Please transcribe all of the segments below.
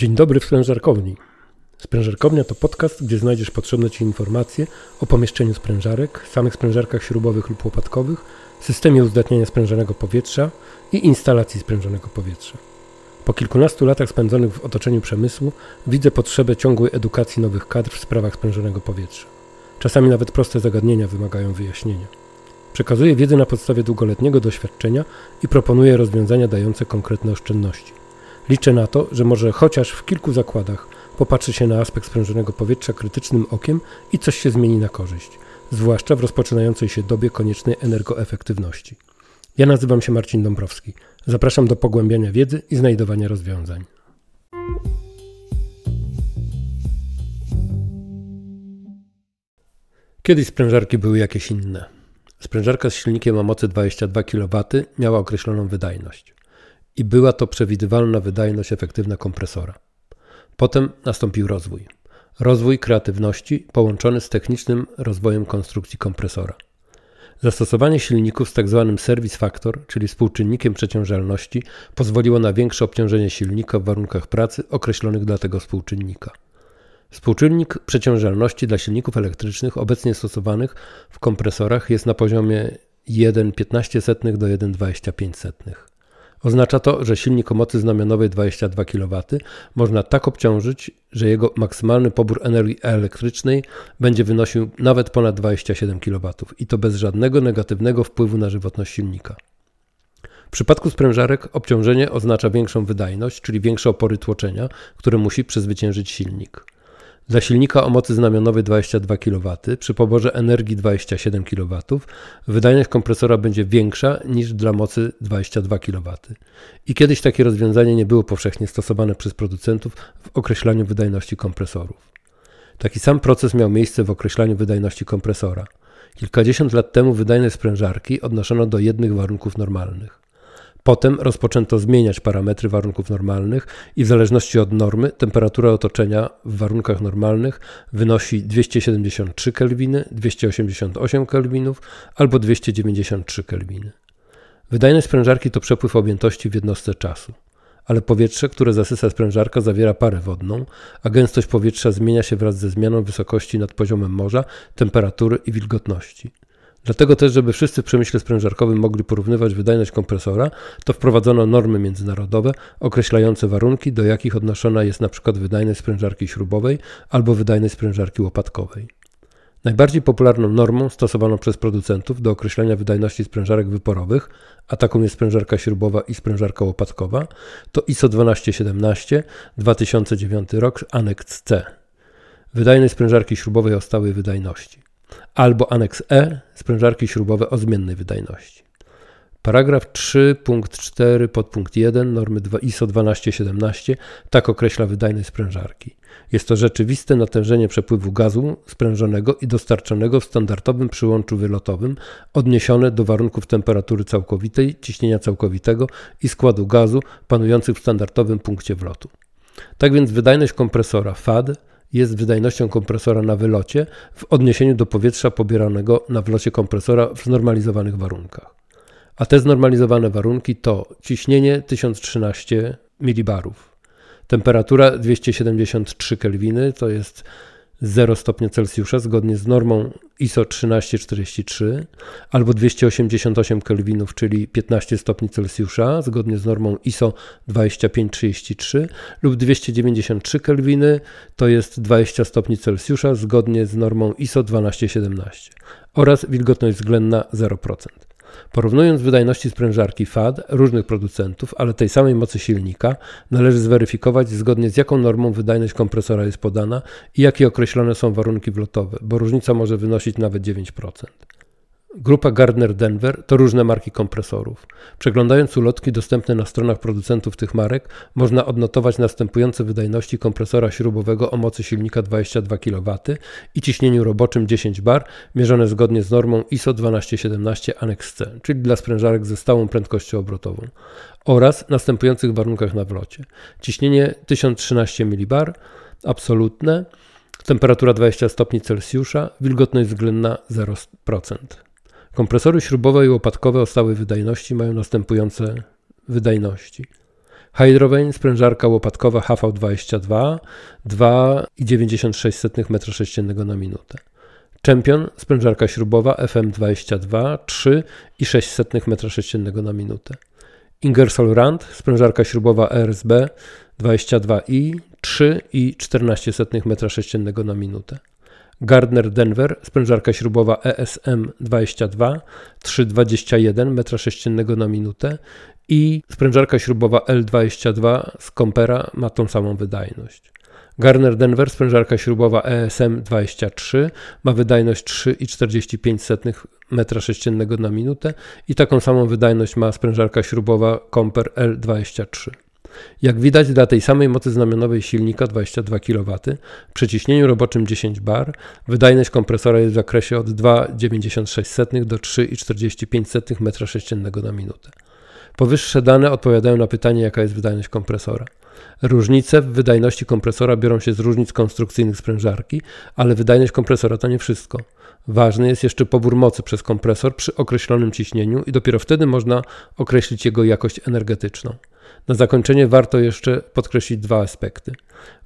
Dzień dobry w sprężarkowni. Sprężarkownia to podcast, gdzie znajdziesz potrzebne Ci informacje o pomieszczeniu sprężarek, samych sprężarkach śrubowych lub łopatkowych, systemie uzdatniania sprężonego powietrza i instalacji sprężonego powietrza. Po kilkunastu latach spędzonych w otoczeniu przemysłu widzę potrzebę ciągłej edukacji nowych kadr w sprawach sprężonego powietrza. Czasami nawet proste zagadnienia wymagają wyjaśnienia. Przekazuję wiedzę na podstawie długoletniego doświadczenia i proponuję rozwiązania dające konkretne oszczędności. Liczę na to, że może chociaż w kilku zakładach popatrzy się na aspekt sprężonego powietrza krytycznym okiem i coś się zmieni na korzyść, zwłaszcza w rozpoczynającej się dobie koniecznej energoefektywności. Ja nazywam się Marcin Dąbrowski. Zapraszam do pogłębiania wiedzy i znajdowania rozwiązań. Kiedyś sprężarki były jakieś inne. Sprężarka z silnikiem o mocy 22 kW miała określoną wydajność i była to przewidywalna wydajność efektywna kompresora. Potem nastąpił rozwój. Rozwój kreatywności połączony z technicznym rozwojem konstrukcji kompresora. Zastosowanie silników z tzw. Tak service factor, czyli współczynnikiem przeciążalności, pozwoliło na większe obciążenie silnika w warunkach pracy określonych dla tego współczynnika. Współczynnik przeciążalności dla silników elektrycznych obecnie stosowanych w kompresorach jest na poziomie 1,15 do 1,25. Oznacza to, że silnik o mocy znamionowej 22 kW można tak obciążyć, że jego maksymalny pobór energii elektrycznej będzie wynosił nawet ponad 27 kW i to bez żadnego negatywnego wpływu na żywotność silnika. W przypadku sprężarek obciążenie oznacza większą wydajność, czyli większe opory tłoczenia, które musi przezwyciężyć silnik. Dla silnika o mocy znamionowej 22 kW przy poborze energii 27 kW wydajność kompresora będzie większa niż dla mocy 22 kW. I kiedyś takie rozwiązanie nie było powszechnie stosowane przez producentów w określaniu wydajności kompresorów. Taki sam proces miał miejsce w określaniu wydajności kompresora. Kilkadziesiąt lat temu wydajność sprężarki odnoszono do jednych warunków normalnych. Potem rozpoczęto zmieniać parametry warunków normalnych i w zależności od normy temperatura otoczenia w warunkach normalnych wynosi 273 kelwiny, 288 kelwinów albo 293 kelwiny. Wydajność sprężarki to przepływ objętości w jednostce czasu, ale powietrze, które zasysa sprężarka zawiera parę wodną, a gęstość powietrza zmienia się wraz ze zmianą wysokości nad poziomem morza, temperatury i wilgotności. Dlatego też, żeby wszyscy w przemyśle sprężarkowym mogli porównywać wydajność kompresora, to wprowadzono normy międzynarodowe określające warunki, do jakich odnoszona jest np. wydajność sprężarki śrubowej albo wydajność sprężarki łopatkowej. Najbardziej popularną normą stosowaną przez producentów do określenia wydajności sprężarek wyporowych, a taką jest sprężarka śrubowa i sprężarka łopatkowa, to ISO 1217 2009 rok, aneks C. Wydajność sprężarki śrubowej o stałej wydajności albo aneks E sprężarki śrubowe o zmiennej wydajności. Paragraf 3 punkt 4 podpunkt 1 normy 2 ISO 1217 tak określa wydajność sprężarki. Jest to rzeczywiste natężenie przepływu gazu sprężonego i dostarczonego w standardowym przyłączu wylotowym odniesione do warunków temperatury całkowitej, ciśnienia całkowitego i składu gazu panujących w standardowym punkcie wlotu. Tak więc wydajność kompresora FAD jest wydajnością kompresora na wylocie w odniesieniu do powietrza pobieranego na wlocie kompresora w znormalizowanych warunkach. A te znormalizowane warunki to ciśnienie 1013 milibarów, temperatura 273 kelwiny, to jest 0 stopnia Celsjusza zgodnie z normą ISO 1343 albo 288 kelwinów, czyli 15 stopni Celsjusza zgodnie z normą ISO 2533 lub 293 kelwiny to jest 20 stopni Celsjusza zgodnie z normą ISO 1217 oraz wilgotność względna 0%. Porównując wydajności sprężarki FAD różnych producentów, ale tej samej mocy silnika, należy zweryfikować zgodnie z jaką normą wydajność kompresora jest podana i jakie określone są warunki wlotowe, bo różnica może wynosić nawet 9%. Grupa Gardner Denver to różne marki kompresorów. Przeglądając ulotki dostępne na stronach producentów tych marek, można odnotować następujące wydajności kompresora śrubowego o mocy silnika 22 kW i ciśnieniu roboczym 10 bar, mierzone zgodnie z normą ISO 1217 Annex C, czyli dla sprężarek ze stałą prędkością obrotową, oraz następujących warunkach na wlocie. Ciśnienie 1013 mbar, absolutne, temperatura 20 stopni Celsjusza, wilgotność względna 0%. Kompresory śrubowe i łopatkowe o stałej wydajności mają następujące wydajności. Hydrovane, sprężarka łopatkowa HV22 2,96 m3 na minutę. Champion, sprężarka śrubowa FM22 3,6 m3 na minutę. Ingersoll Rand, sprężarka śrubowa RSB 22i 3,14 m3 na minutę. Gardner Denver, sprężarka śrubowa ESM 22 3,21 m3 na minutę i sprężarka śrubowa L22 z Compera ma tą samą wydajność. Garner Denver, sprężarka śrubowa ESM 23 ma wydajność 3,45 m3 na minutę i taką samą wydajność ma sprężarka śrubowa Comper L23. Jak widać dla tej samej mocy znamionowej silnika 22 kW przy ciśnieniu roboczym 10 bar wydajność kompresora jest w zakresie od 2,96 do 3,45 m3 na minutę. Powyższe dane odpowiadają na pytanie, jaka jest wydajność kompresora. Różnice w wydajności kompresora biorą się z różnic konstrukcyjnych sprężarki, ale wydajność kompresora to nie wszystko. Ważny jest jeszcze pobór mocy przez kompresor przy określonym ciśnieniu i dopiero wtedy można określić jego jakość energetyczną. Na zakończenie warto jeszcze podkreślić dwa aspekty.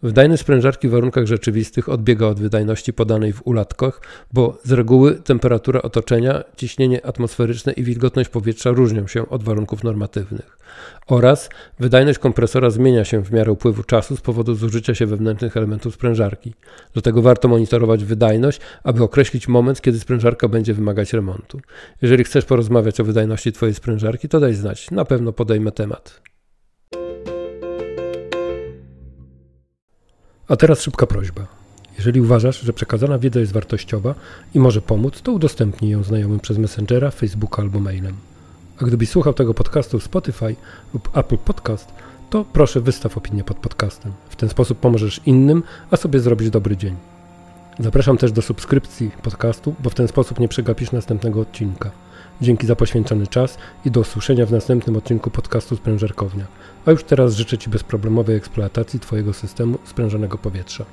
Wydajność sprężarki w warunkach rzeczywistych odbiega od wydajności podanej w ulatkach, bo z reguły temperatura otoczenia, ciśnienie atmosferyczne i wilgotność powietrza różnią się od warunków normatywnych. Oraz wydajność kompresora zmienia się w miarę upływu czasu z powodu zużycia się wewnętrznych elementów sprężarki. Dlatego warto monitorować wydajność, aby określić moment, kiedy sprężarka będzie wymagać remontu. Jeżeli chcesz porozmawiać o wydajności Twojej sprężarki, to daj znać. Na pewno podejmę temat. A teraz szybka prośba. Jeżeli uważasz, że przekazana wiedza jest wartościowa i może pomóc, to udostępnij ją znajomym przez Messengera, Facebooka albo mailem. A gdybyś słuchał tego podcastu w Spotify lub Apple Podcast, to proszę wystaw opinię pod podcastem. W ten sposób pomożesz innym, a sobie zrobić dobry dzień. Zapraszam też do subskrypcji podcastu, bo w ten sposób nie przegapisz następnego odcinka. Dzięki za poświęcony czas i do usłyszenia w następnym odcinku podcastu Sprężarkownia. A już teraz życzę Ci bezproblemowej eksploatacji Twojego systemu sprężonego powietrza.